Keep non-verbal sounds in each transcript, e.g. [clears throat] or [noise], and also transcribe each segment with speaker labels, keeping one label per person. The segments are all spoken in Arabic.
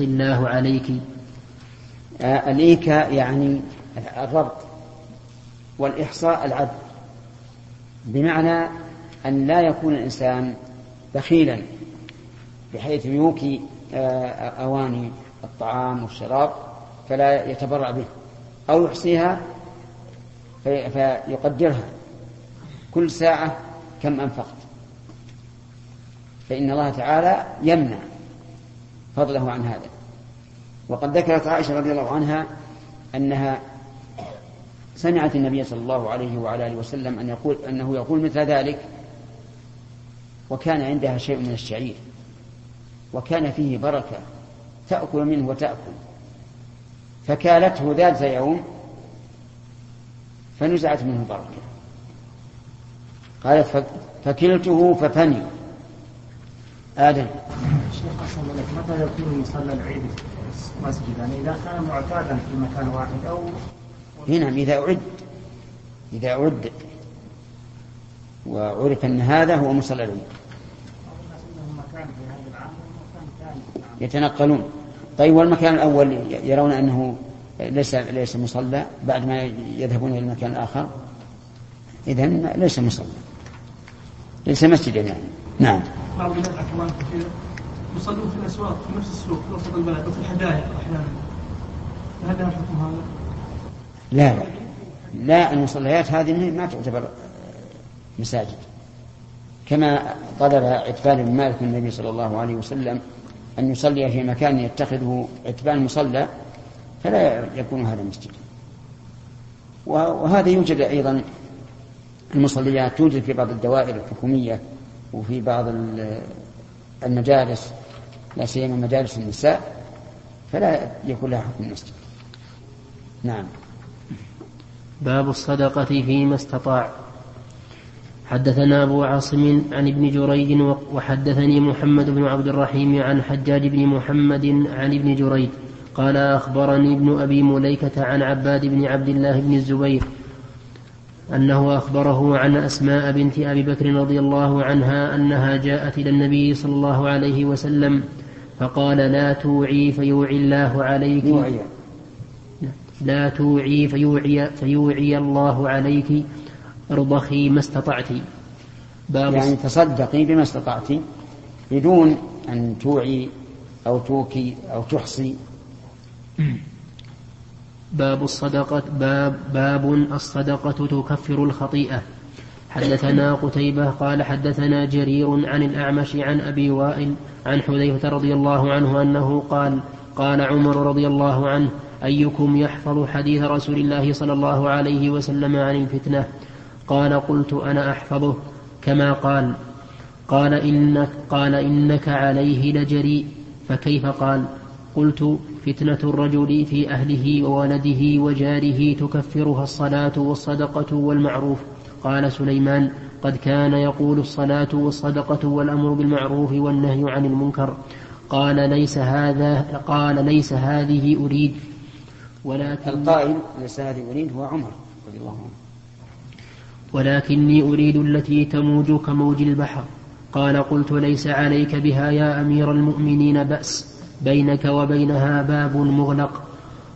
Speaker 1: الله عليك.
Speaker 2: آه، الإيكاء يعني الربط والإحصاء العد بمعنى أن لا يكون الإنسان بخيلا بحيث يوكي آه، أواني الطعام والشراب فلا يتبرع به أو يحصيها فيقدرها. كل ساعة كم أنفقت؟ فإن الله تعالى يمنع. فضله عن هذا. وقد ذكرت عائشة رضي الله عنها أنها سمعت النبي صلى الله عليه وعلى آله وسلم أن يقول أنه يقول مثل ذلك وكان عندها شيء من الشعير وكان فيه بركة تأكل منه وتأكل. فكالته ذات يوم فنزعت منه البركة قالت فكلته ففني. آدم.
Speaker 3: شيخ أحسن لك متى يكون مصلى العيد مسجدا؟ يعني إذا كان معتادا في مكان واحد أو
Speaker 2: هنا إذا أعد إذا أعد وعرف أن هذا هو مصلى العيد. يتنقلون. طيب والمكان الأول يرون أنه ليس ليس مصلى بعد ما يذهبون إلى المكان الآخر؟ إذا ليس مصلى. ليس مسجدا يعني. نعم.
Speaker 4: بعض الناس كثير يصلون في الأسواق في نفس السوق في وسط البلد وفي الحدائق أحيانا. هل لها حكم هذا؟
Speaker 2: لا. لا لا المصليات هذه ما تعتبر مساجد. كما طلب عتبان بن مالك من النبي صلى الله عليه وسلم أن يصلي في مكان يتخذه عتبان مصلى فلا يكون هذا مسجدا. وهذا يوجد أيضا المصليات توجد في بعض الدوائر الحكومية وفي بعض المجالس لا سيما مجالس النساء فلا يكون لها حكم المسجد نعم.
Speaker 1: باب الصدقة فيما استطاع. حدثنا أبو عاصم عن ابن جريج وحدثني محمد بن عبد الرحيم عن حجاج بن محمد عن ابن جريج قال أخبرني ابن أبي مليكة عن عباد بن عبد الله بن الزبير أنه أخبره عن أسماء بنت أبي بكر رضي الله عنها أنها جاءت إلى النبي صلى الله عليه وسلم فقال لا توعي فيوعي الله عليك. لا توعي فيوعي, فيوعي الله عليك. ارضخي ما استطعت.
Speaker 2: باب يعني تصدقي بما استطعت بدون أن توعي أو توكي أو تحصي.
Speaker 1: باب الصدقة باب باب الصدقة تكفر الخطيئة. حدثنا قتيبة قال حدثنا جرير عن الأعمش عن أبي وائل عن حذيفة رضي الله عنه أنه قال قال عمر رضي الله عنه أيكم يحفظ حديث رسول الله صلى الله عليه وسلم عن الفتنة؟ قال قلت أنا أحفظه. كما قال قال إنك, قال إنك عليه لجريء. فكيف قال؟ قلت فتنة الرجل في أهله وولده وجاره تكفرها الصلاة والصدقة والمعروف. قال سليمان قد كان يقول الصلاة والصدقة والأمر بالمعروف والنهي عن المنكر. قال ليس هذا قال ليس هذه أريد.
Speaker 2: ولكن القائل ليس هذه أريد هو عمر رضي الله عنه.
Speaker 1: ولكني أريد التي تموج كموج البحر. قال قلت ليس عليك بها يا أمير المؤمنين بأس. بينك وبينها باب مغلق.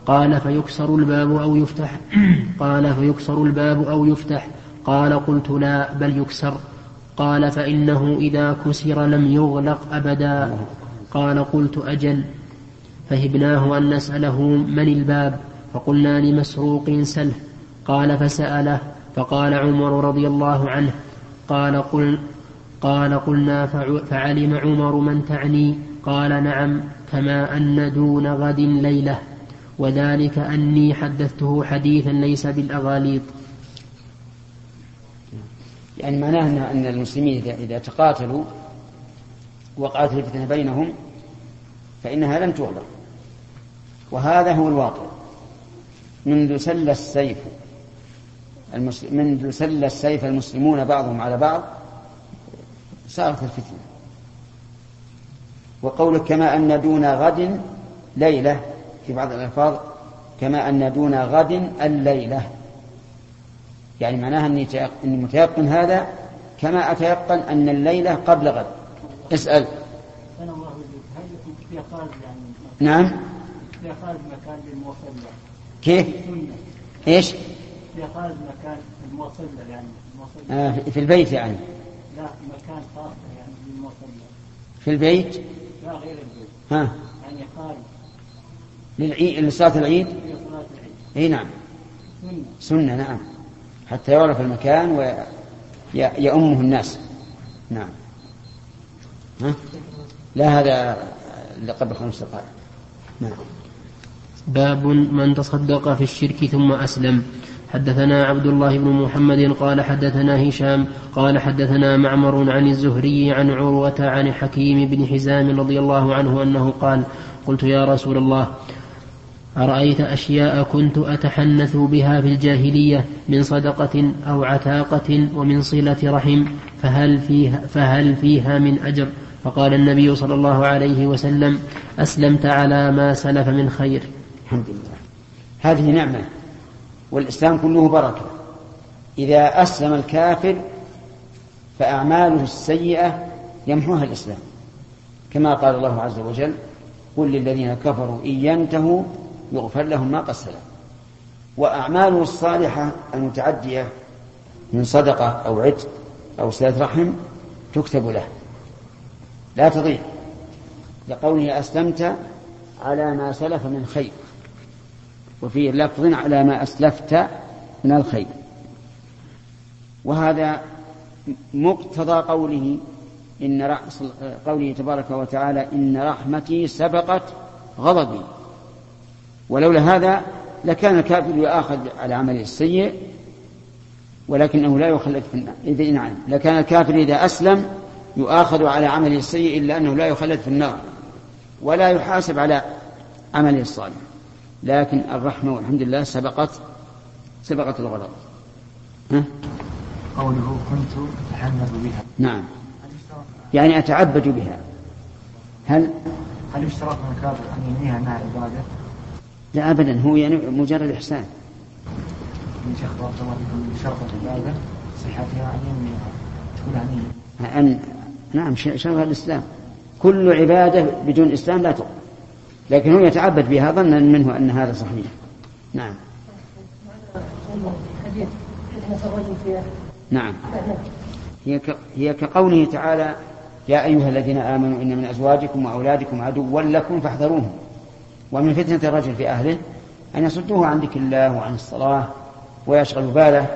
Speaker 1: قال فيكسر الباب أو يفتح. [clears throat] قال فيكسر الباب أو يفتح. قال قلت لا بل يكسر. قال فإنه إذا كسر لم يغلق أبدا. قال قلت أجل. فهبناه أن نسأله من الباب. فقلنا لمسروق سله. قال فسأله. فقال عمر رضي الله عنه. قال قل قال قلنا فعلم عمر من تعني. قال نعم كما أن دون غد ليلة وذلك أني حدثته حديثا ليس بالأغاليط.
Speaker 2: يعني معناه أن المسلمين إذا تقاتلوا وقعت الفتنة بينهم فإنها لن تغلق. وهذا هو الواقع. منذ سل السيف المسلم منذ سل السيف المسلمون بعضهم على بعض صارت الفتنة. وقولك كما أن دون غد ليلة في بعض الألفاظ كما أن دون غد الليلة. يعني معناها أني متيقن هذا كما أتيقن أن الليلة قبل غد. اسأل.
Speaker 3: أنا الله هل يقال يعني؟
Speaker 2: نعم.
Speaker 3: في خارج مكان للمصلى
Speaker 2: كيف؟ إيش؟
Speaker 3: في خارج مكان المصلى يعني
Speaker 2: آه في البيت يعني.
Speaker 3: لا مكان خاص يعني للمصلى
Speaker 2: في البيت؟ ها؟
Speaker 3: يعني خارج.
Speaker 2: للعيد لصلاة العيد؟
Speaker 3: صلاة العيد.
Speaker 2: إي نعم.
Speaker 3: سنة.
Speaker 2: سنة نعم. حتى يعرف المكان ويأمه الناس. نعم. ها؟ لا هذا اللي قبل خمس دقائق. نعم.
Speaker 1: باب من تصدق في الشرك ثم أسلم. حدثنا عبد الله بن محمد قال حدثنا هشام قال حدثنا معمر عن الزهري عن عروة عن حكيم بن حزام رضي الله عنه أنه قال قلت يا رسول الله أرأيت أشياء كنت أتحنث بها في الجاهلية من صدقة أو عتاقة ومن صلة رحم فهل فيها, فهل فيها من أجر؟ فقال النبي صلى الله عليه وسلم أسلمت على ما سلف من خير.
Speaker 2: الحمد لله. هذه نعمة. والإسلام كله بركة. إذا أسلم الكافر فأعماله السيئة يمحوها الإسلام. كما قال الله عز وجل قل للذين كفروا إن ينتهوا يغفر لهم ما قد وأعماله الصالحة المتعدية من صدقة أو عتق أو صلة رحم تكتب له. لا تضيع. لقوله أسلمت على ما سلف من خير. وفي لفظ على ما أسلفت من الخير. وهذا مقتضى قوله إن رأس قوله تبارك وتعالى إن رحمتي سبقت غضبي. ولولا هذا لكان الكافر يؤاخذ على عمله السيء ولكنه لا يخلد في النار إذا نعم لكان الكافر إذا أسلم يؤاخذ على عمله السيء إلا أنه لا يخلد في النار ولا يحاسب على عمله الصالح. لكن الرحمة والحمد لله سبقت سبقت الغضب ها؟
Speaker 3: قوله كنت أتحنث بها.
Speaker 2: نعم. يعني أتعبد بها. هل؟
Speaker 3: هل يشترط من الكافر أن ينهيها أنها عبادة؟
Speaker 2: لا أبدا هو يعني مجرد إحسان.
Speaker 3: من شيخ بارك الله فيكم شرط العبادة صحتها أن ينهيها تكون عنية
Speaker 2: أن نعم ش- شرع الإسلام. كل عبادة بدون إسلام لا تقبل لكن هو يتعبد بها ظنا منه أن هذا صحيح نعم نعم هي. هي كقوله تعالى يا أيها الذين آمنوا إن من أزواجكم وأولادكم عدوا لكم فاحذروهم ومن فتنة الرجل في أهله أن يصدوه عن ذكر الله وعن الصلاة ويشغل باله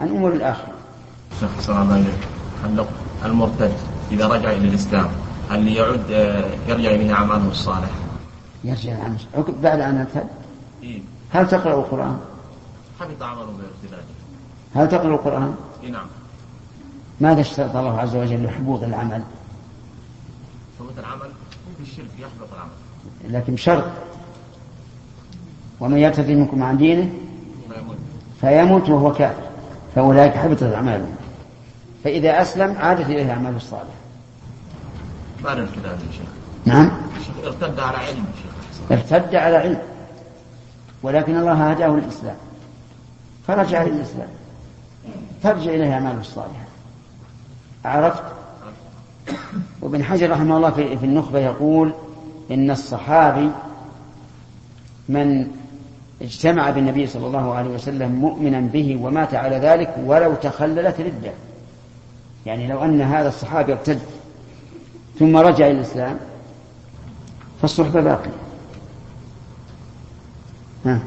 Speaker 2: عن أمور الآخرة
Speaker 5: شيخ صلى الله عليه المرتد إذا رجع إلى الإسلام هل يعد آه، يرجع إليه أعماله الصالحة؟
Speaker 2: يرجع عن عقب بعد أن ارتد
Speaker 5: إيه.
Speaker 2: هل تقرأ القرآن؟
Speaker 5: حبط عمله بارتداده
Speaker 2: هل تقرأ القرآن؟
Speaker 5: إيه نعم.
Speaker 2: ماذا اشترط الله عز وجل لحبوط العمل؟
Speaker 5: ثبوت العمل؟ في الشرك يحبط العمل.
Speaker 2: لكن بشرط. ومن يرتد منكم عن دينه
Speaker 5: فيموت.
Speaker 2: وهو كافر فأولئك حبطت أعمالهم. فإذا أسلم عادت إليه أعماله الصالحة
Speaker 5: بعد ارتداده يا شيخ.
Speaker 2: نعم؟
Speaker 5: ارتد على علم يا شيخ.
Speaker 2: ارتد على علم. ولكن الله هداه للإسلام. فرجع إلى الإسلام. ترجع إليه أعماله الصالحة عرفت وابن حجر رحمه الله في, في النخبة يقول إن الصحابي من اجتمع بالنبي صلى الله عليه وسلم مؤمنا به ومات على ذلك ولو تخللت ردة. يعني لو أن هذا الصحابي ارتد ثم رجع إلى الإسلام فالصحبة باقية. ها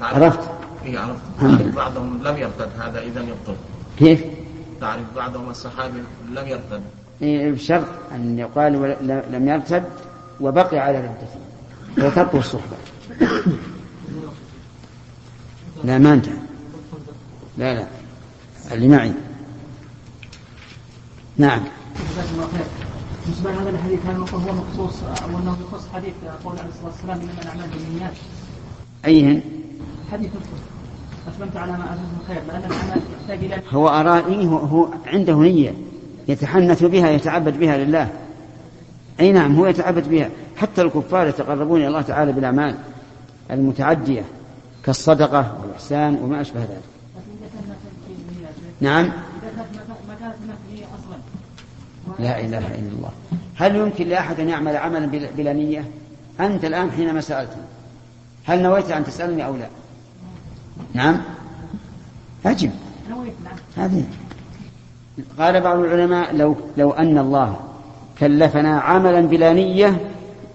Speaker 5: تعرف-
Speaker 2: عرفت.
Speaker 5: إيه عرفت. تعرف
Speaker 2: لله.
Speaker 5: بعضهم لم يرتد هذا إذا يبطل.
Speaker 2: كيف؟
Speaker 5: تعرف بعضهم الصحابي لم يرتد.
Speaker 2: إيه، بشرط أن يقال ول- لم يرتد وبقي على ردته وتركه الصحبة. لا ما انتهى. لا لا. اللي معي. نعم.
Speaker 4: جزاكم الله خير. بالنسبة لهذا الحديث هل هو مخصوص أو أنه يخص حديث قول عليه الصلاة والسلام إنما الأعمال بالنيات؟
Speaker 2: أيهن
Speaker 4: حديث أسلمت على ما من خير لأن الاعمال تحتاج إلى
Speaker 2: هو أرائي هو, هو عنده نية يتحنث بها يتعبد بها لله. أي نعم هو يتعبد بها. حتى الكفار يتقربون إلى الله تعالى بالأعمال المتعدية كالصدقة والإحسان وما أشبه ذلك. نعم. لا إله إلا الله. هل يمكن لأحد أن يعمل عملا بلا نية؟ أنت الآن حينما سألتني. هل نويت أن تسألني أو لا؟ نعم. أجب.
Speaker 6: نويت نعم.
Speaker 2: هذه. قال بعض العلماء لو لو أن الله كلفنا عملا بلا نية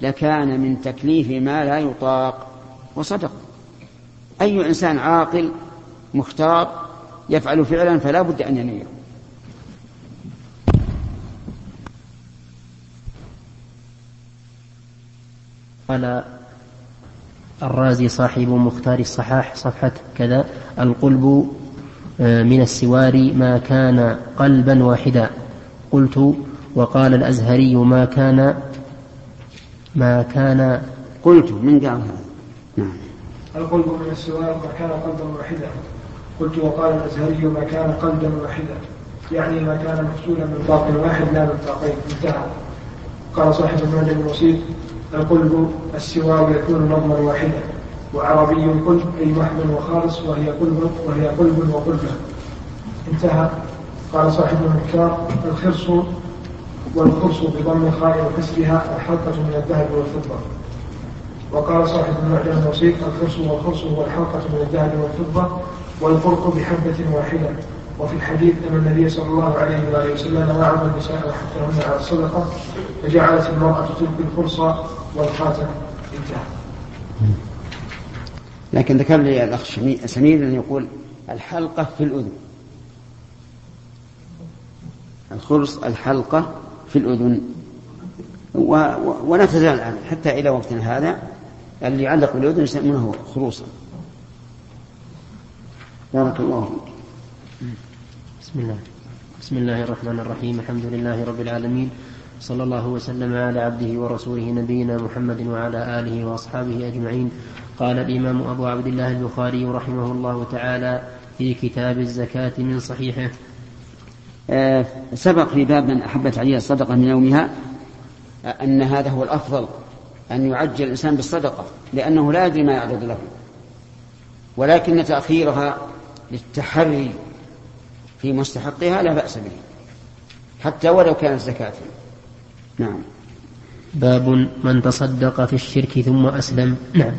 Speaker 2: لكان من تكليف ما لا يطاق. وصدق. أي إنسان عاقل مختار يفعل فعلا فلا بد أن ينويه
Speaker 1: قال الرازي صاحب مختار الصحاح صفحة كذا القلب آه، من السوار ما كان قلبا واحدا. قلت وقال الأزهري ما كان ما كان
Speaker 2: قلت من قال هذا؟ نعم.
Speaker 7: القلب من السوار ما كان قلبا واحدا. قلت وقال الأزهري ما كان قلبا واحدا. يعني ما كان مفصولا من طاق واحد لا من طاقين انتهى. قال صاحب المعجم الوسيط القلب السوار يكون نظما واحدا وعربي القلب أي محض وخالص وهي قلب وهي قلب وقلبه انتهى. قال صاحب المكتار الخرص والخرص بضم الخاء وكسرها الحلقة من الذهب والفضة. وقال صاحب المعجم الوسيط الخرص والخرص هو الحلقة من الذهب والفضة والفرق بحبة واحدة. وفي الحديث أن النبي صلى الله عليه وآله وسلم وعظ النساء وحثهن على الصدقة فجعلت المرأة تلقي الفرص والخاتم انتهى
Speaker 2: لكن ذكر لي الأخ سمير أن يقول الحلقة في الأذن. الخرص الحلقة في الأذن. و... و... ولا تزال الآن. حتى إلى وقتنا هذا اللي يعلق بالأذن يسمونه خروصا. بارك الله فيك.
Speaker 1: بسم الله. بسم الله الرحمن الرحيم. الحمد لله رب العالمين. صلى الله وسلم على عبده ورسوله نبينا محمد وعلى آله وأصحابه أجمعين. قال الإمام أبو عبد الله البخاري رحمه الله تعالى في كتاب الزكاة من صحيحه.
Speaker 2: آه، سبق في باب من أحبت عليه الصدقة من يومها أن هذا هو الأفضل أن يعجل الإنسان بالصدقة لأنه لا يدري ما يعرض له. ولكن تأخيرها للتحري في مستحقها لا بأس به حتى ولو كانت زكاة. نعم.
Speaker 1: باب من تصدق في الشرك ثم أسلم. نعم.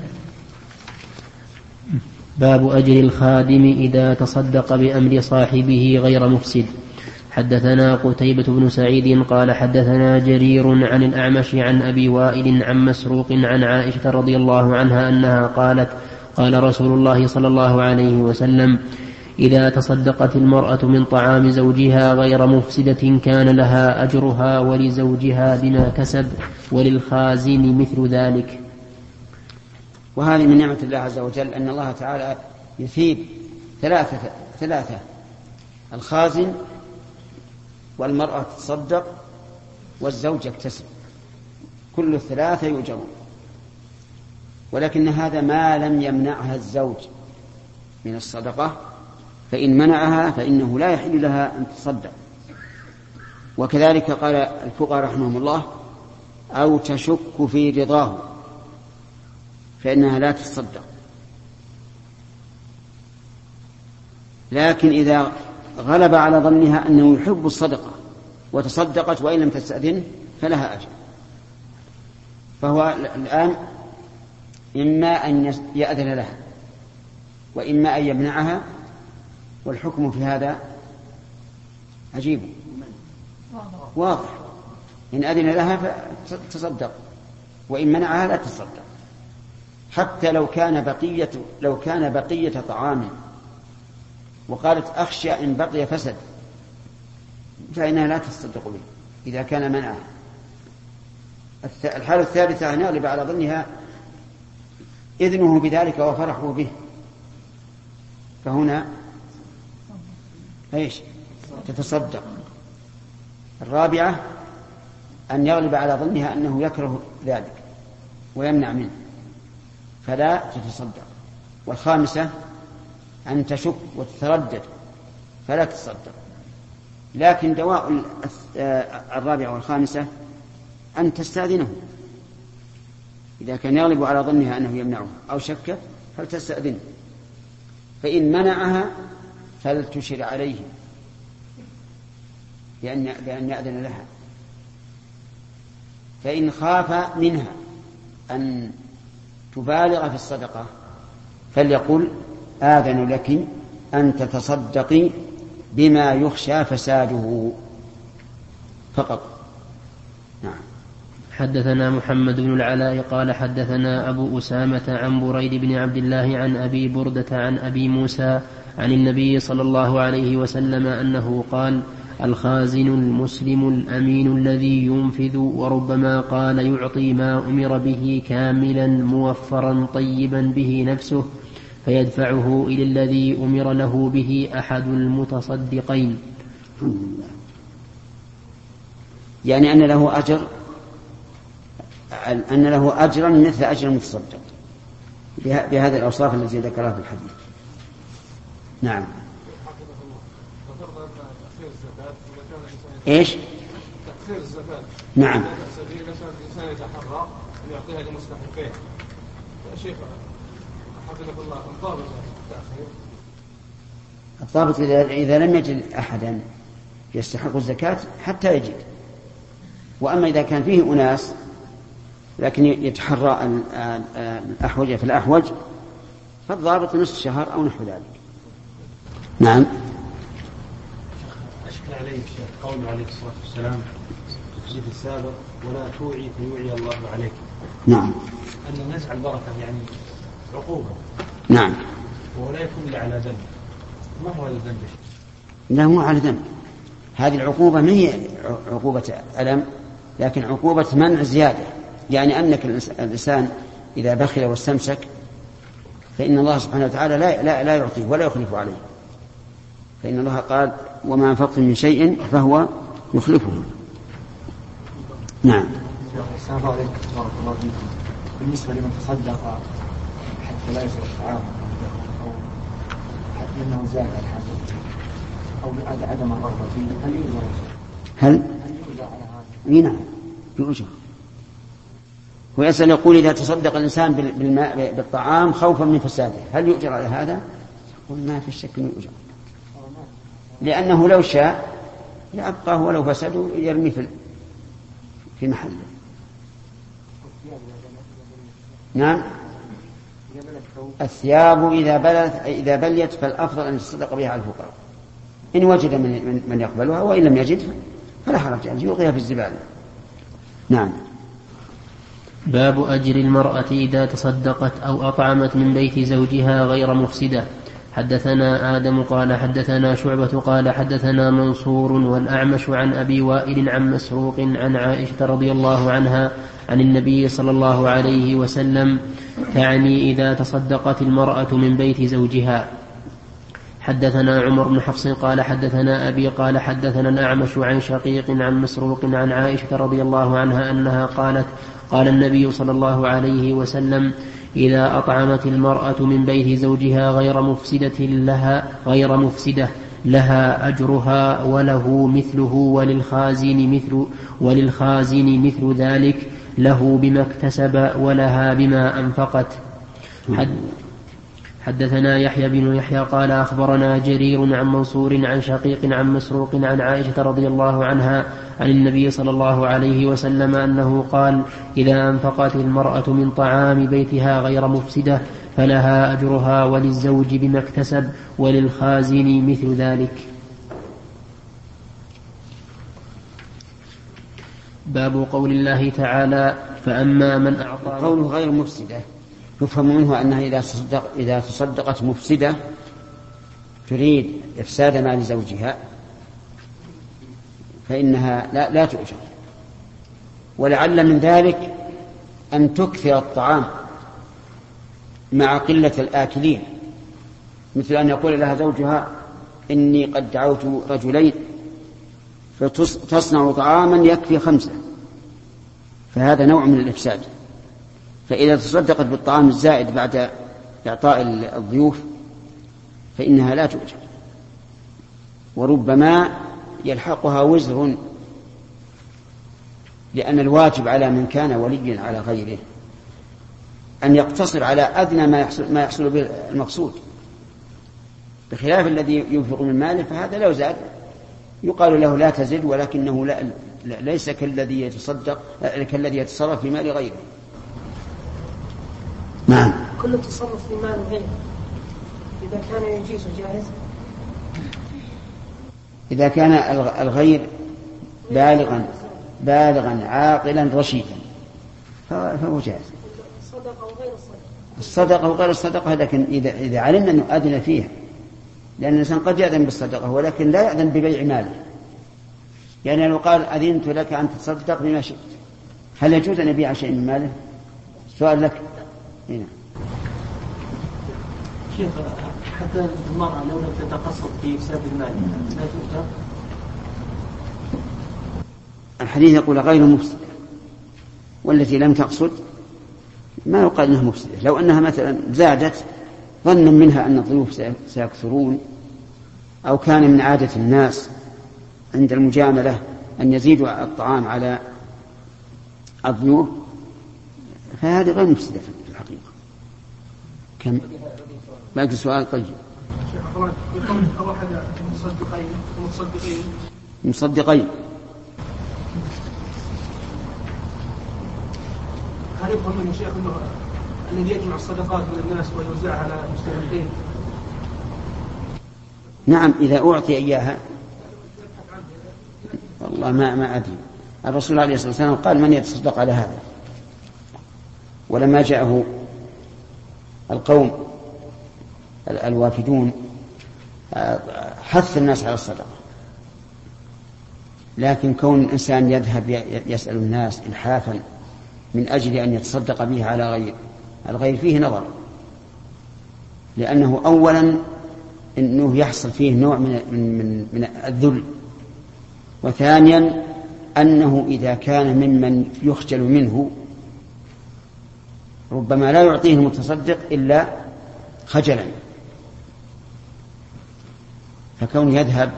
Speaker 1: باب أجر الخادم إذا تصدق بأمر صاحبه غير مفسد. حدثنا قتيبة بن سعيد قال حدثنا جرير عن الأعمش عن أبي وائل عن مسروق عن عائشة رضي الله عنها أنها قالت قال رسول الله صلى الله عليه وسلم إذا تصدقت المرأة من طعام زوجها غير مفسدة كان لها أجرها ولزوجها بما كسب وللخازن مثل ذلك.
Speaker 2: وهذه من نعمة الله عز وجل أن الله تعالى يثيب ثلاثة ثلاثة. الخازن والمرأة تصدق والزوج يكتسب. كل الثلاثة يؤجرون. ولكن هذا ما لم يمنعها الزوج من الصدقة فإن منعها فإنه لا يحل لها أن تصدق. وكذلك قال الفقهاء رحمهم الله أو تشك في رضاه فإنها لا تصدق. لكن إذا غلب على ظنها أنه يحب الصدقة وتصدقت وإن لم تستأذنه فلها أجر. فهو الآن إما أن يأذن لها وإما أن يمنعها والحكم في هذا عجيب. واضح. إن أذن لها فتصدق وإن منعها لا تصدق. حتى لو كان بقية لو كان بقية طعام. وقالت أخشى إن بقي فسد. فإنها لا تصدق به. إذا كان منعها. الحالة الثالثة أن يغلب على ظنها إذنه بذلك وفرحه به. فهنا إيش؟ تتصدق. الرابعة أن يغلب على ظنها أنه يكره ذلك ويمنع منه فلا تتصدق. والخامسة أن تشك وتتردد فلا تتصدق. لكن دواء الرابعة والخامسة أن تستأذنه. إذا كان يغلب على ظنها أنه يمنعه أو شك فلتستأذنه. فإن منعها فلتشر عليه. بأن بأن يأذن لها. فإن خاف منها أن تبالغ في الصدقة فليقل آذن لك أن تتصدقي بما يخشى فساده. فقط. نعم.
Speaker 1: حدثنا محمد بن العلاء قال حدثنا أبو أسامة عن بريد بن عبد الله عن أبي بردة عن أبي موسى عن النبي صلى الله عليه وسلم أنه قال الخازن المسلم الأمين الذي ينفذ وربما قال يعطي ما أمر به كاملا موفرا طيبا به نفسه فيدفعه إلى الذي أمر له به أحد المتصدقين.
Speaker 2: يعني أن له أجر أن له أجرا مثل أجر المتصدق. بهذه الأوصاف التي ذكرها في الحديث. نعم. إيش؟ تأخير الزكاة نعم. الإنسان يتحرى أن يعطيها لمستحقيه يا شيخ حفظك الله الضابط التأخير الضابط إذا لم يجد أحدا يستحق الزكاة حتى يجد. وأما إذا كان فيه أناس لكن يتحرى الأحوج في الأحوج فالضابط نصف شهر أو نحو ذلك. نعم.
Speaker 3: أشكل عليه الشيخ قوله عليه الصلاة والسلام في السابق ولا توعي فيوعي الله عليك.
Speaker 2: نعم.
Speaker 3: أن نزع البركة يعني عقوبة.
Speaker 2: نعم.
Speaker 3: ولا يكون إلا على ذنب. ما هو هذا الذنب؟
Speaker 2: لا مو على ذنب. هذه العقوبة ما هي عقوبة ألم؟ لكن عقوبة منع زيادة. يعني أنك الإنسان إذا بخل واستمسك فإن الله سبحانه وتعالى لا لا, لا يعطيه ولا يخلف عليه. فإن الله قال وما أنفقتم من شيء فهو يخلفه. نعم.
Speaker 3: السلام عليكم بارك الله فيكم بالنسبة لمن تصدق حتى لا أو حتى أنه زاد الحاجة أو عدم الرغبة فيه هل يؤجر
Speaker 2: هل؟ هل يؤجر على هذا؟ نعم. يؤجر ويسأل يقول إذا تصدق الإنسان بالماء بالطعام خوفا من فساده. هل يؤجر على هذا؟ يقول ما في شك أنه يؤجر. لأنه لو شاء لأبقاه ولو فسدوا يرمي في في محله. نعم. الثياب إذا بلت إذا بليت فالأفضل أن يتصدق بها على الفقراء. إن وجد من من يقبلها وإن لم يجد فلا حرج أن يلقيها في الزبالة. نعم.
Speaker 1: باب أجر المرأة إذا تصدقت أو أطعمت من بيت زوجها غير مفسدة. حدثنا آدم قال حدثنا شعبة قال حدثنا منصور والأعمش عن أبي وائل عن مسروق عن عائشة رضي الله عنها عن النبي صلى الله عليه وسلم تعني إذا تصدقت المرأة من بيت زوجها. حدثنا عمر بن حفص قال حدثنا أبي قال حدثنا الأعمش عن شقيق عن مسروق عن عائشة رضي الله عنها أنها قالت قال النبي صلى الله عليه وسلم إذا أطعمت المرأة من بيت زوجها غير مفسدة لها غير مفسدة لها أجرها وله مثله وللخازن مثل وللخازن مثل ذلك له بما اكتسب ولها بما أنفقت. حدثنا يحيى بن يحيى قال أخبرنا جرير عن منصور عن شقيق عن مسروق عن عائشة رضي الله عنها عن النبي صلى الله عليه وسلم أنه قال إذا أنفقت المرأة من طعام بيتها غير مفسدة فلها أجرها وللزوج بما اكتسب وللخازن مثل ذلك. باب قول الله تعالى فأما من أعطى
Speaker 2: قوله غير مفسدة. يفهم منه أنها إذا تصدق إذا تصدقت مفسدة تريد إفساد مال زوجها فإنها لا, لا تؤجر. ولعل من ذلك أن تكثر الطعام مع قلة الآكلين. مثل أن يقول لها زوجها إني قد دعوت رجلين فتصنع طعاما يكفي خمسة. فهذا نوع من الإفساد. فإذا تصدقت بالطعام الزائد بعد إعطاء الضيوف فإنها لا تؤجر وربما يلحقها وزر لأن الواجب على من كان وليا على غيره أن يقتصر على أدنى ما يحصل, ما يحصل به المقصود. بخلاف الذي ينفق من ماله فهذا لو زاد يقال له لا تزد ولكنه لا ليس كالذي يتصدق كالذي يتصرف في مال غيره. نعم.
Speaker 6: كل التصرف في مال غيره. إذا كان يجيز جائز.
Speaker 2: إذا كان الغ- الغير بالغا بالغا عاقلا رشيدا. فهو جائز.
Speaker 6: صدقة وغير الصدقة
Speaker 2: الصدقة وغير الصدقة لكن إذا إذا علمنا أنه أذن فيها. لأن الإنسان قد يأذن بالصدقة ولكن لا يأذن ببيع ماله. يعني لو قال أذنت لك أن تتصدق بما شئت. هل يجوز أن يبيع شيء من ماله؟ سؤال لك. هنا.
Speaker 8: شيخ حتى المرأة لو لم تتقصد في إفساد المال لا تؤجر
Speaker 2: الحديث يقول غير مفسدة والتي لم تقصد ما يقال إنها مفسدة. لو أنها مثلا زادت ظنا منها أن الضيوف سي- سيكثرون أو كان من عادة الناس عند المجاملة أن يزيدوا الطعام على الضيوف فهذه غير مفسدة. في الحقيقة. كم؟ باقي سؤال؟ طيب.
Speaker 4: المتصدقين المتصدقين
Speaker 2: مصدقين.
Speaker 4: هل يفهم منه شيخ أنه الذي يجمع الصدقات من الناس ويوزعها على المستهلكين؟
Speaker 2: نعم إذا أعطي إياها. والله ما ما أدري. الرسول عليه الصلاة والسلام قال من يتصدق على هذا؟ ولما جاءه القوم ال- الوافدون آه، حث الناس على الصدقة. لكن كون الإنسان يذهب يسأل الناس إلحافا من أجل أن يتصدق به على غير الغير فيه نظر. لأنه أولا إنه يحصل فيه نوع من من من, من الذل. وثانيا أنه إذا كان ممن يخجل منه ربما لا يعطيه المتصدق إلا خجلا. فكون يذهب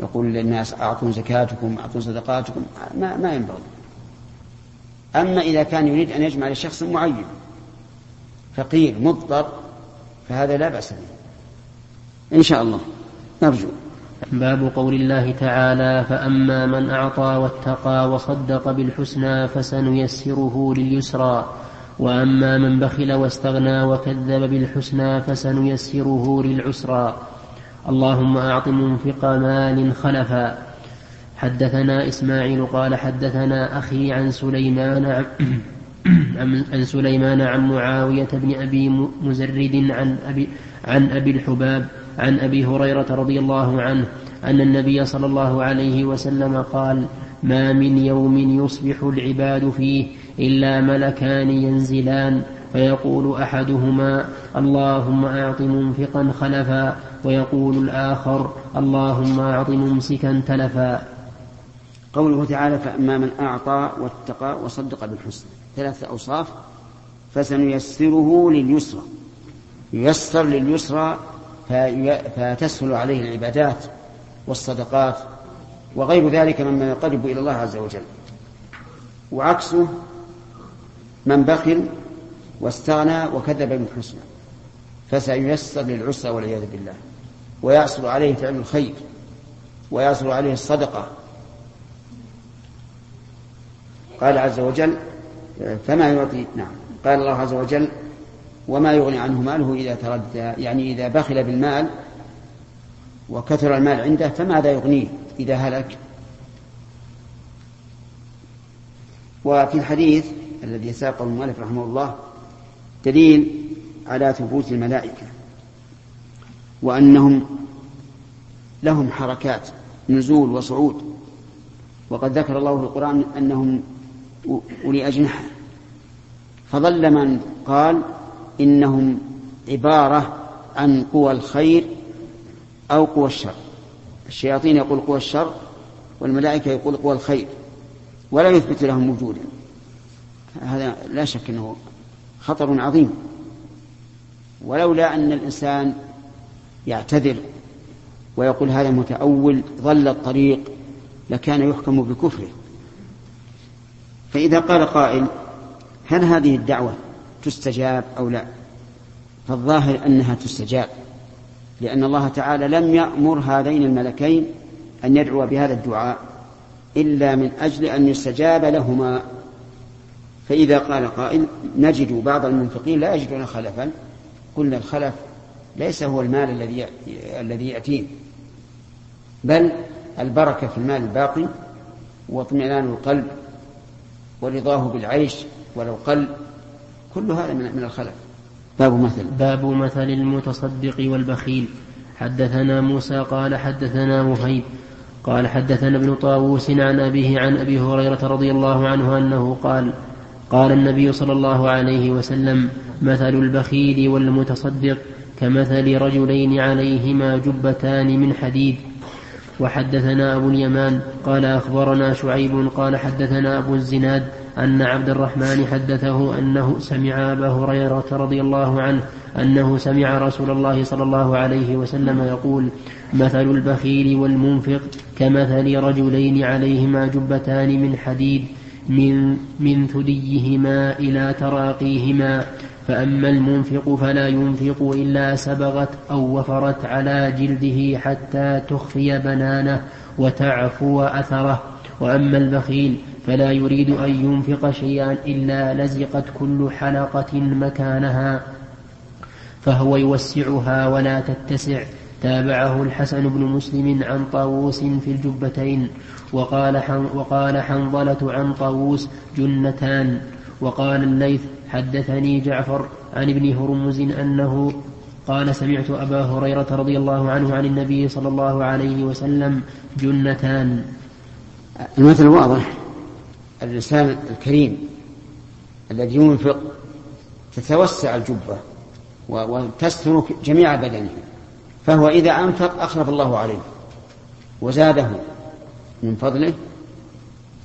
Speaker 2: يقول للناس أعطوا زكاتكم أعطوا صدقاتكم ما ما ينبغي. أما إذا كان يريد أن يجمع لشخص معين فقير مضطر فهذا لا بأس به. إن شاء الله. نرجو.
Speaker 1: باب قول الله تعالى فأما من أعطى واتقى وصدق بالحسنى فسنيسره لليسرى. وأما من بخل واستغنى وكذب بالحسنى فسنيسره للعسرى. اللهم أعط منفق مال خلفا. حدثنا إسماعيل قال حدثنا أخي عن سليمان عن [clears throat] عن سليمان عن معاوية بن أبي مزرد عن أبي عن أبي الحباب عن أبي هريرة رضي الله عنه أن النبي صلى الله عليه وسلم قال ما من يوم يصبح العباد فيه إلا ملكان ينزلان. فيقول أحدهما اللهم أعط منفقا خلفا. ويقول الآخر اللهم أعط ممسكا تلفا.
Speaker 2: قوله تعالى فأما من أعطى واتقى وصدق بالحسنى. ثلاثة أوصاف. فسنيسره لليسرى. ييسر لليسرى فتسهل عليه العبادات والصدقات. وغير ذلك مما يقرب إلى الله عز وجل. وعكسه من بخل واستغنى وكذب بالحسنى فسييسر للعسرى والعياذ بالله. ويعصر عليه فعل الخير ويعصر عليه الصدقة. قال عز وجل فما يعطي نعم. قال الله عز وجل وما يغني عنه ماله إذا تردى يعني إذا بخل بالمال وكثر المال عنده فماذا يغنيه إذا هلك؟ وفي الحديث الذي ساقه المؤلف رحمه الله دليل على ثبوت الملائكة وأنهم لهم حركات نزول وصعود. وقد ذكر الله في القرآن أنهم أولي أجنحة. فظل من قال إنهم عبارة عن قوى الخير أو قوى الشر. الشياطين يقول قوى الشر والملائكة يقول قوى الخير ولا يثبت لهم وجودا. هذا لا شك أنه خطر عظيم. ولولا أن الإنسان يعتذر ويقول هذا متأول ضل الطريق لكان يحكم بكفره. فإذا قال قائل هل هذه الدعوة تستجاب أو لا؟ فالظاهر أنها تستجاب لأن الله تعالى لم يأمر هذين الملكين أن يدعوا بهذا الدعاء إلا من أجل أن يستجاب لهما. فإذا قال قائل نجد بعض المنفقين لا يجدون خلفا. قلنا الخلف ليس هو المال الذي الذي يأتيه بل البركة في المال الباقي واطمئنان القلب ورضاه بالعيش ولو قل. كل هذا من الخلف. باب مثل.
Speaker 1: باب مثل المتصدق والبخيل. حدثنا موسى قال حدثنا مهيب قال حدثنا ابن طاووس عن أبيه عن أبي هريرة رضي الله عنه أنه قال قال النبي صلى الله عليه وسلم مثل البخيل والمتصدق كمثل رجلين عليهما جبتان من حديد. وحدثنا أبو اليمان قال أخبرنا شعيب قال حدثنا أبو الزناد أن عبد الرحمن حدثه أنه سمع أبا هريرة رضي الله عنه أنه سمع رسول الله صلى الله عليه وسلم يقول مثل البخيل والمنفق كمثل رجلين عليهما جبتان من حديد. من من ثديهما إلى تراقيهما فأما المنفق فلا ينفق إلا سبغت أو وفرت على جلده حتى تخفي بنانه وتعفو أثره. وأما البخيل فلا يريد أن ينفق شيئا إلا لزقت كل حلقة مكانها فهو يوسعها ولا تتسع. تابعه الحسن بن مسلم عن طاووس في الجبتين وقال وقال حنظلة عن طاووس جنتان وقال الليث حدثني جعفر عن ابن هرمز أنه قال سمعت أبا هريرة رضي الله عنه عن النبي صلى الله عليه وسلم جنتان.
Speaker 2: المثل واضح. الإنسان الكريم الذي ينفق تتوسع الجبة وتستر جميع بدنه. فهو إذا أنفق أخلف الله عليه وزاده من فضله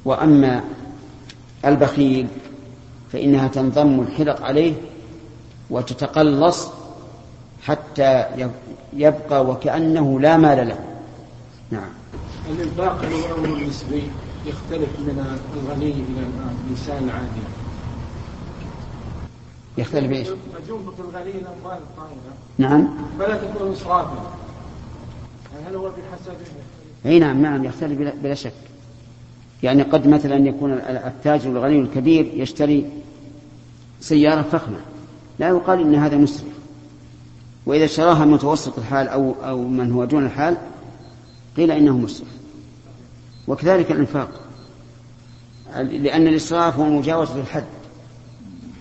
Speaker 2: وأما البخيل فإنها تنضم الحلق عليه وتتقلص حتى يبقى وكأنه لا مال له. نعم.
Speaker 3: الإنفاق الأمر النسبي يختلف من الغني إلى الإنسان العادي.
Speaker 2: يختلف
Speaker 3: إيش؟
Speaker 2: نعم.
Speaker 3: فلا تكون إسرافا يعني هل هو بحسب
Speaker 2: أي نعم نعم يختلف بلا, بلا شك. يعني قد مثلا يكون التاجر الغني الكبير يشتري سيارة فخمة. لا يقال إن هذا مسرف. وإذا اشتراها متوسط الحال أو أو من هو دون الحال قيل إنه مسرف. وكذلك الإنفاق. لأن الإسراف هو مجاوزة الحد.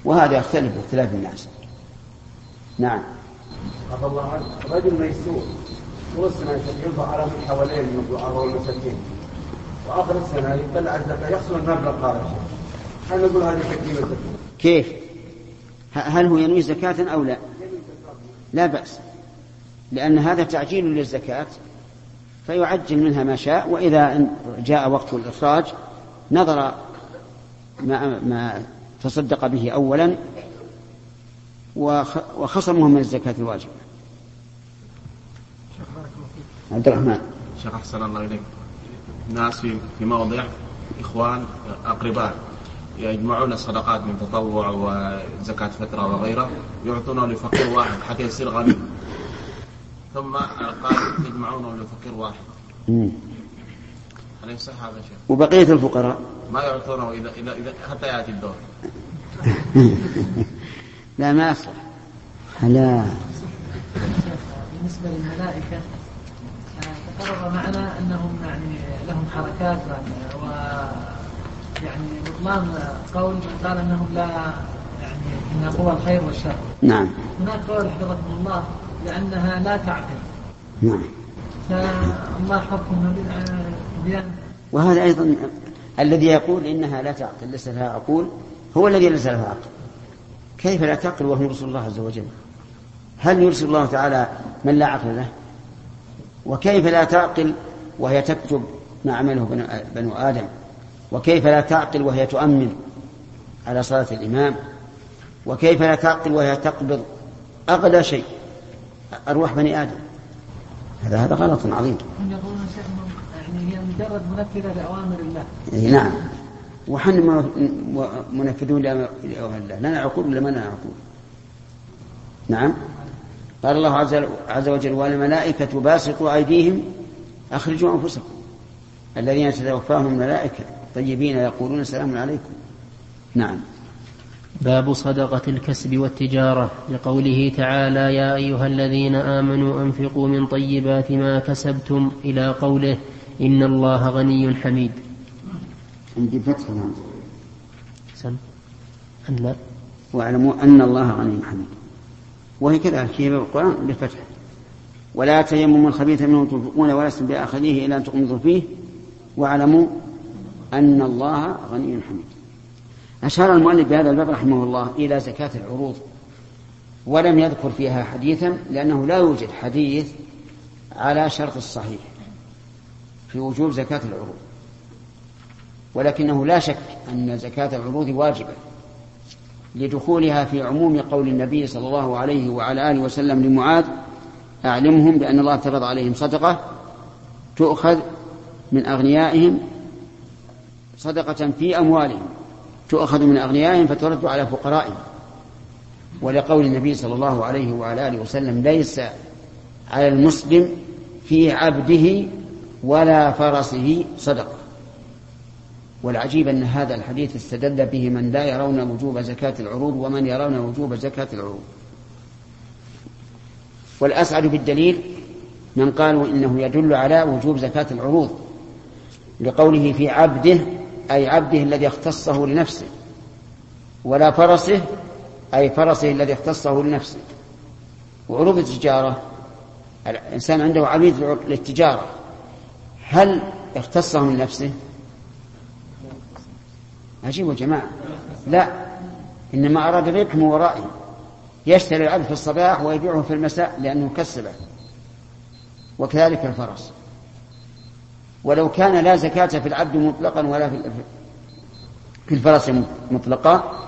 Speaker 2: وهذا يختلف باختلاف الناس نعم
Speaker 9: عفى الله عنك رجل ميسور طول السنة ينفق على من حواليه من الدعاء والمساكين وآخر السنة يطلع الزكاة يحصل المبلغ قال هل نقول هذه الزكاة؟
Speaker 2: كيف؟ هل هو ينوي زكاة أو لا؟ لا بأس لأن هذا تعجيل للزكاة فيعجل منها ما شاء وإذا جاء وقت الإخراج نظر ما, ما تصدق به أولا وخصمه من الزكاة الواجبة. عبد الرحمن.
Speaker 5: شيخ أحسن الله إليك. ناس في موضع إخوان أقرباء يجمعون الصدقات من تطوع وزكاة فترة وغيره يعطونه لفقير واحد حتى يصير غني. ثم قال يجمعونه لفقير واحد. هل يصح هذا شيء؟
Speaker 2: وبقية الفقراء؟
Speaker 5: ما يعطونه إذا إذا, إذا حتى يأتي الدور؟ [laughs]
Speaker 2: لا ما يصح لا.
Speaker 10: بالنسبة للملائكة تقرر معنا أنهم يعني لهم حركات و يعني بطلان قول من قال أنهم لا يعني إنها قوى الخير والشر.
Speaker 2: نعم.
Speaker 10: هناك قول حفظكم الله لأنها لا تعقل
Speaker 2: نعم.
Speaker 10: فالله حكمها بأن
Speaker 2: وهذا أيضا الذي يقول إنها لا تعقل ليس لها عقول هو الذي ليس لها عقل. كيف لا تعقل وهو يرسل الله عز وجل؟ هل يرسل الله تعالى من لا عقل له؟ وكيف لا تعقل وهي تكتب ما عمله بنو آدم؟ وكيف لا تعقل وهي تؤمن على صلاة الإمام؟ وكيف لا تعقل وهي تقبض؟ أغلى شيء أرواح بني آدم. هذا هذا غلط عظيم.
Speaker 10: يعني هي مجرد منفذة لأوامر الله.
Speaker 2: إيه نعم. وحن منفذون لأوامر الله. لنا عقول ولا ما لنا عقول؟ نعم. قال الله عز وجل والملائكة باسطوا أيديهم أخرجوا أنفسكم. الذين تتوفاهم الملائكة طيبين يقولون سلام عليكم. نعم.
Speaker 1: باب صدقة الكسب والتجارة. لقوله تعالى يا أيها الذين آمنوا أنفقوا من طيبات ما كسبتم. إلى قوله إن الله غني حميد.
Speaker 2: عندي فتح نعم
Speaker 1: سم. أن لا.
Speaker 2: واعلموا أن الله غني حميد. وهي كذلك في القرآن بالفتح. ولا تيمموا الخبيث منه تنفقون ولستم بآخذيه إلا أن تقمضوا فيه. واعلموا أن الله غني حميد. أشار المؤلف بهذا الباب رحمه الله إلى زكاة العروض. ولم يذكر فيها حديثا لأنه لا يوجد حديث على شرط الصحيح. في وجوب زكاة العروض. ولكنه لا شك أن زكاة العروض واجبة لدخولها في عموم قول النبي صلى الله عليه وعلى آله وسلم لمعاذ أعلمهم بأن الله افترض عليهم صدقة تؤخذ من أغنيائهم صدقة في أموالهم تؤخذ من أغنيائهم فترد على فقرائهم. ولقول النبي صلى الله عليه وعلى آله وسلم ليس على المسلم في عبده ولا فرسه صدقة. والعجيب أن هذا الحديث استدل به من لا يرون وجوب زكاة العروض ومن يرون وجوب زكاة العروض. والأسعد بالدليل من قالوا إنه يدل على وجوب زكاة العروض لقوله في عبده أي عبده الذي اختصه لنفسه ولا فرسه أي فرسه الذي اختصه لنفسه. وعروض التجارة الإنسان عنده عبيد للتجارة. هل اختصهم لنفسه عجيب يا جماعة. لا إنما أراد الربح من يشتري العبد في الصباح ويبيعه في المساء لأنه كسبه. وكذلك الفرس. ولو كان لا زكاة في العبد مطلقا ولا في الفرس مطلقا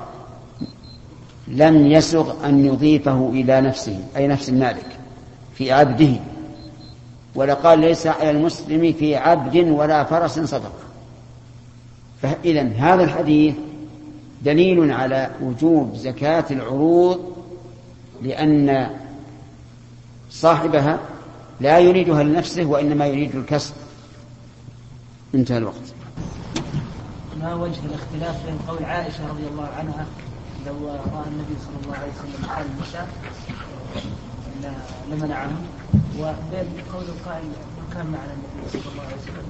Speaker 2: لم يسغ أن يضيفه إلى نفسه أي نفس المالك في عبده. ولقال ليس على المسلم في عبد ولا فرس صدقة فإذا هذا الحديث دليل على وجوب زكاة العروض لأن صاحبها لا يريدها لنفسه وإنما يريد الكسب. انتهى الوقت.
Speaker 10: ما وجه الاختلاف بين قول عائشة رضي الله عنها لو رأى النبي صلى الله عليه وسلم حال النساء؟ لمنعهم وبين قول القائل كان معنا النبي صلى الله عليه وسلم.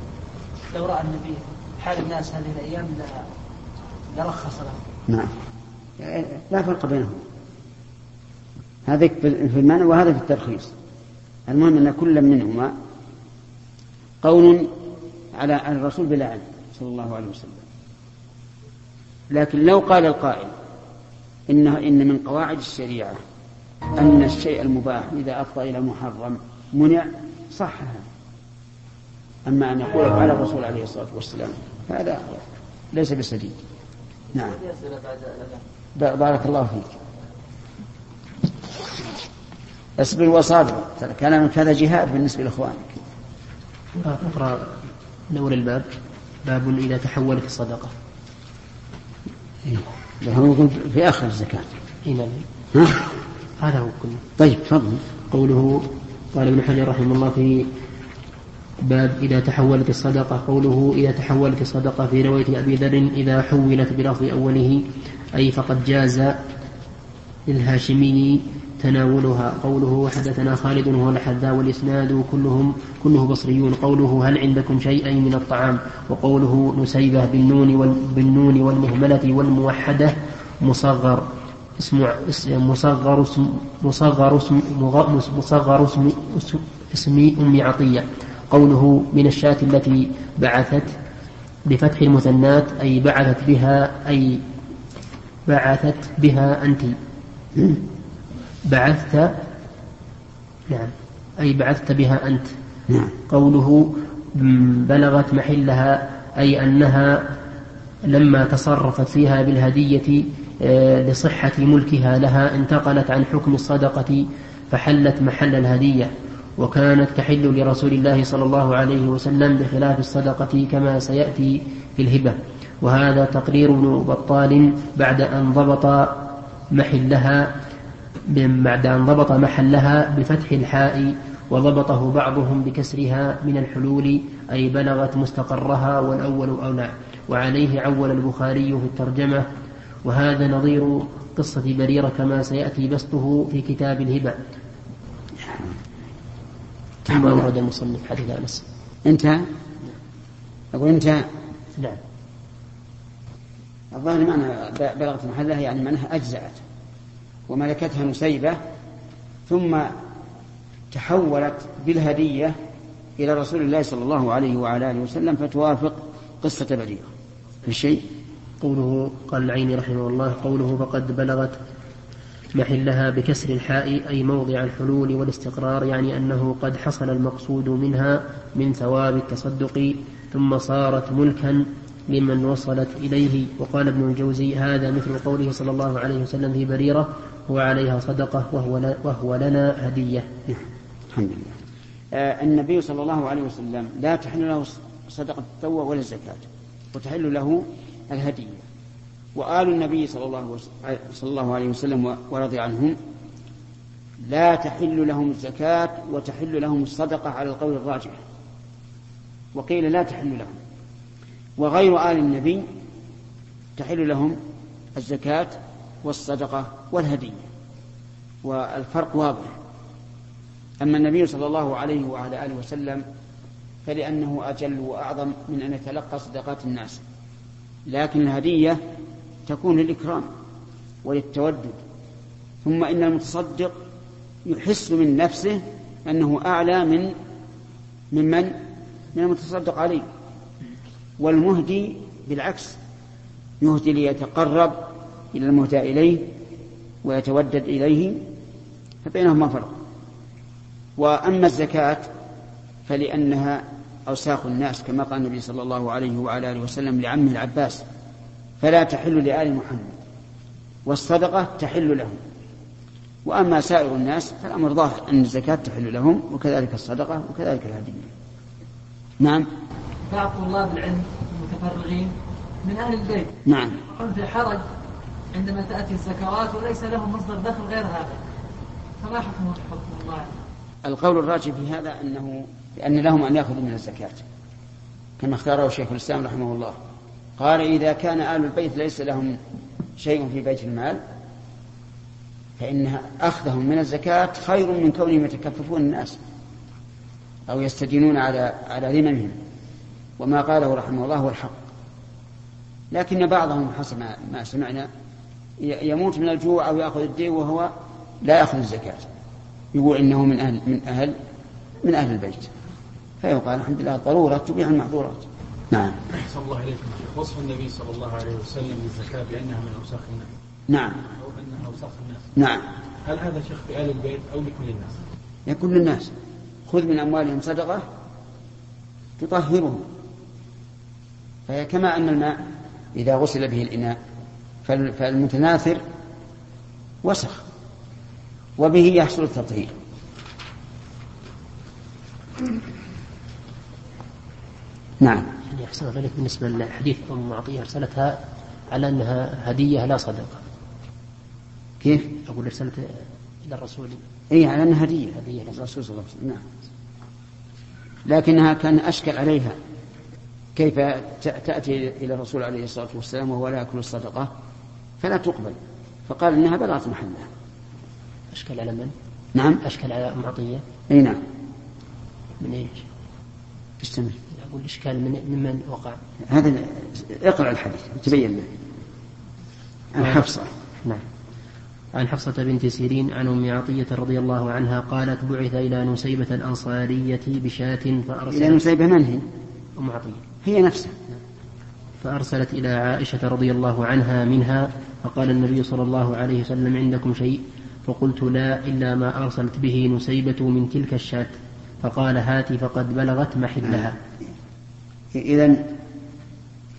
Speaker 10: لو رأى النبي حال الناس هذه الأيام لرخص لهم
Speaker 2: نعم. لا فرق بينهم. هذا في المنع وهذا في الترخيص. المهم أن كل منهما قول على الرسول بلا علم صلى الله عليه وسلم. لكن لو قال القائل إنه إن من قواعد الشريعة أن الشيء المباح إذا أفضى إلى محرم منع صحها. أما أن يقول على الرسول عليه الصلاة والسلام. هذا ليس بسديد نعم. بارك الله فيك. اصبر وصابر ترى كلامك هذا جهاد بالنسبة لإخوانك.
Speaker 1: أقرأ من الباب. باب إذا تحولت الصدقة.
Speaker 2: إيه. هو يقول في آخر الزكاة.
Speaker 1: إيه نعم.
Speaker 2: ها؟
Speaker 1: هذا هو كله.
Speaker 2: طيب تفضل.
Speaker 1: قوله قال ابن حجر رحمه الله في باب إذا تحولت الصدقة قوله إذا تحولت الصدقة في رواية أبي ذر إذا حولت بلفظ أوله أي فقد جاز للهاشمي تناولها. قوله حدثنا خالد وهو الحذاء والإسناد كلهم كله بصريون. قوله هل عندكم شيء من الطعام؟ وقوله نسيبة بالنون بالنون والمهملة والموحدة مصغر. اسم مصغر اسم مصغر اسم مصغر اسم اسم أم عطية. قوله من الشاة التي بعثت بفتح المثنات أي بعثت بها أي بعثت بها أنت. بعثت نعم أي بعثت بها أنت.
Speaker 2: نعم.
Speaker 1: قوله بلغت محلها أي أنها لما تصرفت فيها بالهدية لصحة ملكها لها انتقلت عن حكم الصدقة فحلت محل الهدية وكانت تحل لرسول الله صلى الله عليه وسلم بخلاف الصدقة كما سيأتي في الهبة. وهذا تقرير ابن بطال بعد أن ضبط محلها بعد أن ضبط محلها بفتح الحاء وضبطه بعضهم بكسرها من الحلول أي بلغت مستقرها والأول أولى. وعليه عول البخاري في الترجمة وهذا نظير قصة بريرة كما سيأتي بسطه في كتاب الهبة. ثم ورد المصنف حديث أنس.
Speaker 2: انتهى أقول انتهى
Speaker 1: نعم.
Speaker 2: الظاهر معنى بلغت محلها يعني معناها أجزأت وملكتها نسيبة ثم تحولت بالهدية إلى رسول الله صلى الله عليه وعلى آله وسلم فتوافق قصة بريرة. في شيء
Speaker 1: قوله قال العيني رحمه الله قوله فقد بلغت محلها بكسر الحاء أي موضع الحلول والاستقرار يعني أنه قد حصل المقصود منها من ثواب التصدق ثم صارت ملكا لمن وصلت إليه. وقال ابن الجوزي هذا مثل قوله صلى الله عليه وسلم في بريرة هو عليها صدقة وهو, وهو لنا هدية.
Speaker 2: الحمد لله. آه النبي صلى الله عليه وسلم لا تحل له صدقة التطوع ولا الزكاة وتحل له الهدية وآل النبي صلى الله, صلى الله عليه وسلم ورضي عنهم لا تحل لهم الزكاة وتحل لهم الصدقة على القول الراجح. وقيل لا تحل لهم. وغير آل النبي تحل لهم الزكاة والصدقة والهدية والفرق واضح. أما النبي صلى الله عليه وعلى آله وسلم فلأنه أجل وأعظم من أن يتلقى صدقات الناس. لكن الهدية تكون للإكرام وللتودد. ثم إن المتصدق يحس من نفسه أنه أعلى من ممن من؟ المتصدق عليه والمهدي بالعكس يهدي ليتقرب إلى المهدى إليه ويتودد إليه فبينهما فرق. وأما الزكاة فلأنها أوساخ الناس كما قال النبي صلى الله عليه وعلى آله وسلم لعمه العباس فلا تحل لآل محمد والصدقة تحل لهم وأما سائر الناس فالأمر ظاهر أن الزكاة تحل لهم وكذلك الصدقة وكذلك الهدية نعم.
Speaker 10: بعض طلاب العلم المتفرغين من أهل البيت
Speaker 2: نعم.
Speaker 10: هم في حرج عندما تأتي الزكوات وليس لهم مصدر دخل غير هذا. فما حكم حكم الله؟
Speaker 2: القول الراجح في هذا أنه أن لهم أن يأخذوا من الزكاة كما اختاره شيخ الإسلام رحمه الله. قال إذا كان آل البيت ليس لهم شيء في بيت المال فإن أخذهم من الزكاة خير من كونهم يتكففون الناس أو يستدينون على على ذممهم. وما قاله رحمه الله هو الحق. لكن بعضهم حسب ما سمعنا يموت من الجوع أو يأخذ الدين وهو لا يأخذ الزكاة. يقول إنه من أهل من أهل من أهل البيت. فيقال الحمد لله ضرورة تبيع المحظورات. نعم.
Speaker 11: أحسن الله إليكم وصف النبي صلى الله عليه وسلم للزكاة بأنها من أوساخ الناس.
Speaker 2: نعم.
Speaker 11: أو أنها أوساخ الناس.
Speaker 2: نعم.
Speaker 11: هل هذا شيخ في آل البيت أو لكل الناس؟
Speaker 2: لكل الناس. خذ من أموالهم صدقة تطهرهم. فهي كما أن الماء إذا غسل به الإناء فالمتناثر وسخ. وبه يحصل التطهير. نعم.
Speaker 1: يعني أحسن ذلك بالنسبة لحديث أم معطية أرسلتها على أنها هدية لا صدقة.
Speaker 2: كيف؟
Speaker 1: أقول أرسلت إلى الرسول.
Speaker 2: إي على أنها هدية.
Speaker 1: هدية
Speaker 2: الرسول صلى الله عليه وسلم. نعم. لكنها كان أشكل عليها. كيف تأتي إلى الرسول عليه الصلاة والسلام وهو لا يأكل الصدقة؟ فلا تقبل. فقال إنها بلغت محلها.
Speaker 1: أشكل على من؟
Speaker 2: نعم.
Speaker 1: أشكل على أم عطية.
Speaker 2: أي نعم.
Speaker 1: من إيش؟
Speaker 2: استمر
Speaker 1: أقول إشكال من ممن وقع؟
Speaker 2: هذا اقرأ الحديث تبين له عن حفصة.
Speaker 1: نعم. عن حفصة بنت سيرين عن أم عطية رضي الله عنها قالت بعث إلى نسيبة الأنصارية بشاة فأرسلت
Speaker 2: إلى نسيبة من هي؟
Speaker 1: أم عطية.
Speaker 2: هي نفسها.
Speaker 1: فأرسلت إلى عائشة رضي الله عنها منها فقال النبي صلى الله عليه وسلم عندكم شيء؟ فقلت لا إلا ما أرسلت به نسيبة من تلك الشاة. فقال هاتي فقد بلغت محلها.
Speaker 2: إذا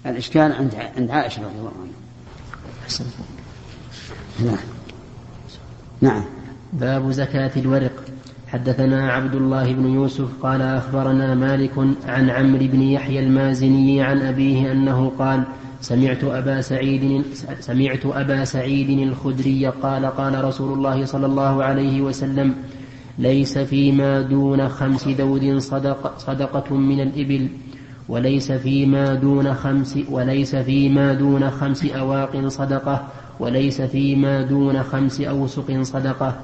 Speaker 2: الإشكال عند عند عائشة رضي الله عنها. نعم. نعم.
Speaker 1: باب زكاة الورق. حدثنا عبد الله بن يوسف قال أخبرنا مالك عن عمرو بن يحيى المازني عن أبيه أنه قال سمعت أبا سعيد سمعت أبا سعيد الخدري قال قال رسول الله صلى الله عليه وسلم ليس فيما دون خمس دود صدق صدقة من الإبل. وليس فيما دون خمس وليس فيما دون خمس أواق صدقة وليس فيما دون خمس أوسق صدقة.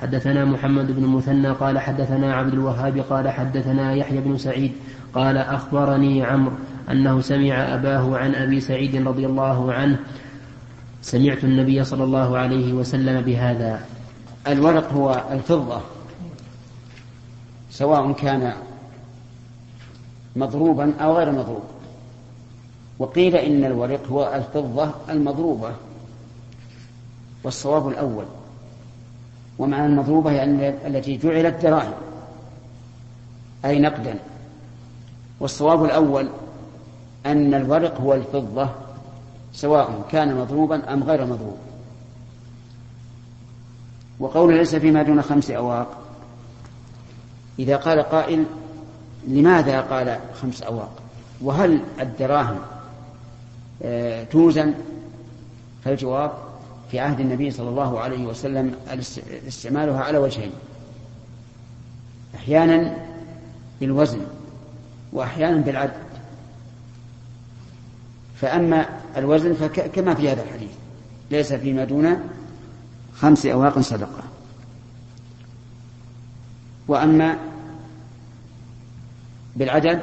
Speaker 1: حدثنا محمد بن المثنى قال حدثنا عبد الوهاب قال حدثنا يحيى بن سعيد قال أخبرني عمرو أنه سمع أباه عن أبي سعيد رضي الله عنه. سمعت النبي صلى الله عليه وسلم بهذا.
Speaker 2: الورق هو الفضة سواء كان مضروبا أو غير مضروب. وقيل إن الورق هو الفضة المضروبة والصواب الأول. ومعنى المضروبة يعني التي جعلت دراهم أي نقدا. والصواب الأول أن الورق هو الفضة سواء كان مضروبا أم غير مضروب. وقول ليس فيما دون خمس أواق إذا قال قائل لماذا قال خمس أواق؟ وهل الدراهم آه، توزن؟ فالجواب في عهد النبي صلى الله عليه وسلم استعمالها على وجهين. أحيانا بالوزن وأحيانا بالعدد فأما الوزن فكما في هذا الحديث ليس فيما دون خمس أواق صدقة. وأما بالعدد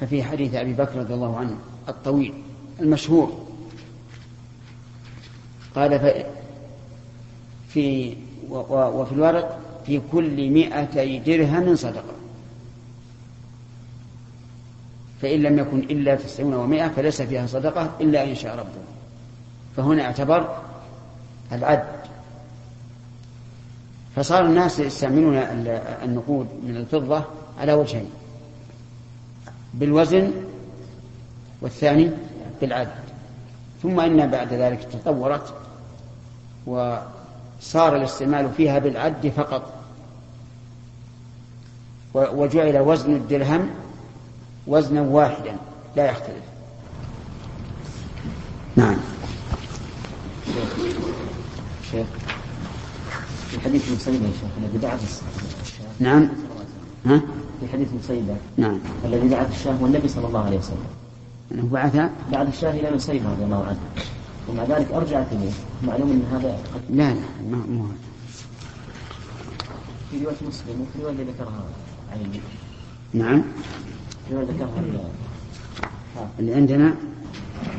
Speaker 2: ففي حديث أبي بكر رضي الله عنه الطويل المشهور. قال في وفي الورق في كل مئتي درهم صدقة. فإن لم يكن إلا تسعون ومائة فليس فيها صدقة إلا إن شاء ربه. فهنا اعتبر العد. فصار الناس يستعملون النقود من الفضة على وجهين. بالوزن والثاني بالعد ثم إن بعد ذلك تطورت وصار الاستعمال فيها بالعد فقط. وجعل وزن الدرهم وزنا واحدا لا يختلف. نعم.
Speaker 12: شيخ. في حديث المسيبة يا شيخ
Speaker 2: نعم. ها؟
Speaker 12: في حديث المسيبة
Speaker 2: نعم.
Speaker 12: الذي بعث الشاه والنبي صلى الله عليه وسلم.
Speaker 2: أنه بعث
Speaker 12: بعث الشاه إلى مسيبة رضي الله عنه. ومع ذلك أرجعت إليه. معلوم أن هذا
Speaker 2: لا لا ما مو
Speaker 12: في رواية مسلم وفي رواية ذكرها عن
Speaker 2: نعم.
Speaker 12: رواية ذكرها
Speaker 2: اللي عندنا؟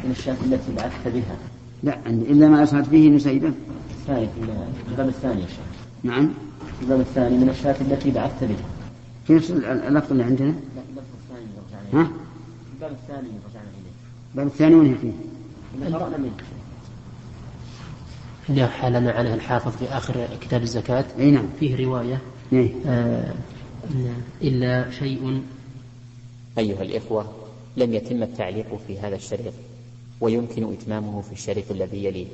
Speaker 12: من الشاة التي بعثت بها.
Speaker 2: لا عندي إلا ما أسعد فيه نسيبة
Speaker 12: الثاني في الباب الثاني يا شيخ.
Speaker 2: نعم.
Speaker 12: الباب الثاني من الشاة التي بعثت بها.
Speaker 2: في نفس اللفظ اللي عندنا؟
Speaker 12: لا اللفظ الثاني رجعنا
Speaker 2: ها؟
Speaker 12: الباب الثاني رجعنا إليه.
Speaker 2: الباب الثاني وين فيه؟
Speaker 12: اللي قرأنا منه.
Speaker 1: اللي حالنا عنه الحافظ في آخر كتاب الزكاة.
Speaker 2: أي نعم.
Speaker 1: فيه رواية.
Speaker 2: إيه؟
Speaker 1: آه إلا شيء.
Speaker 13: أيها الإخوة لم يتم التعليق في هذا الشريط ويمكن إتمامه في الشريط الذي يليه.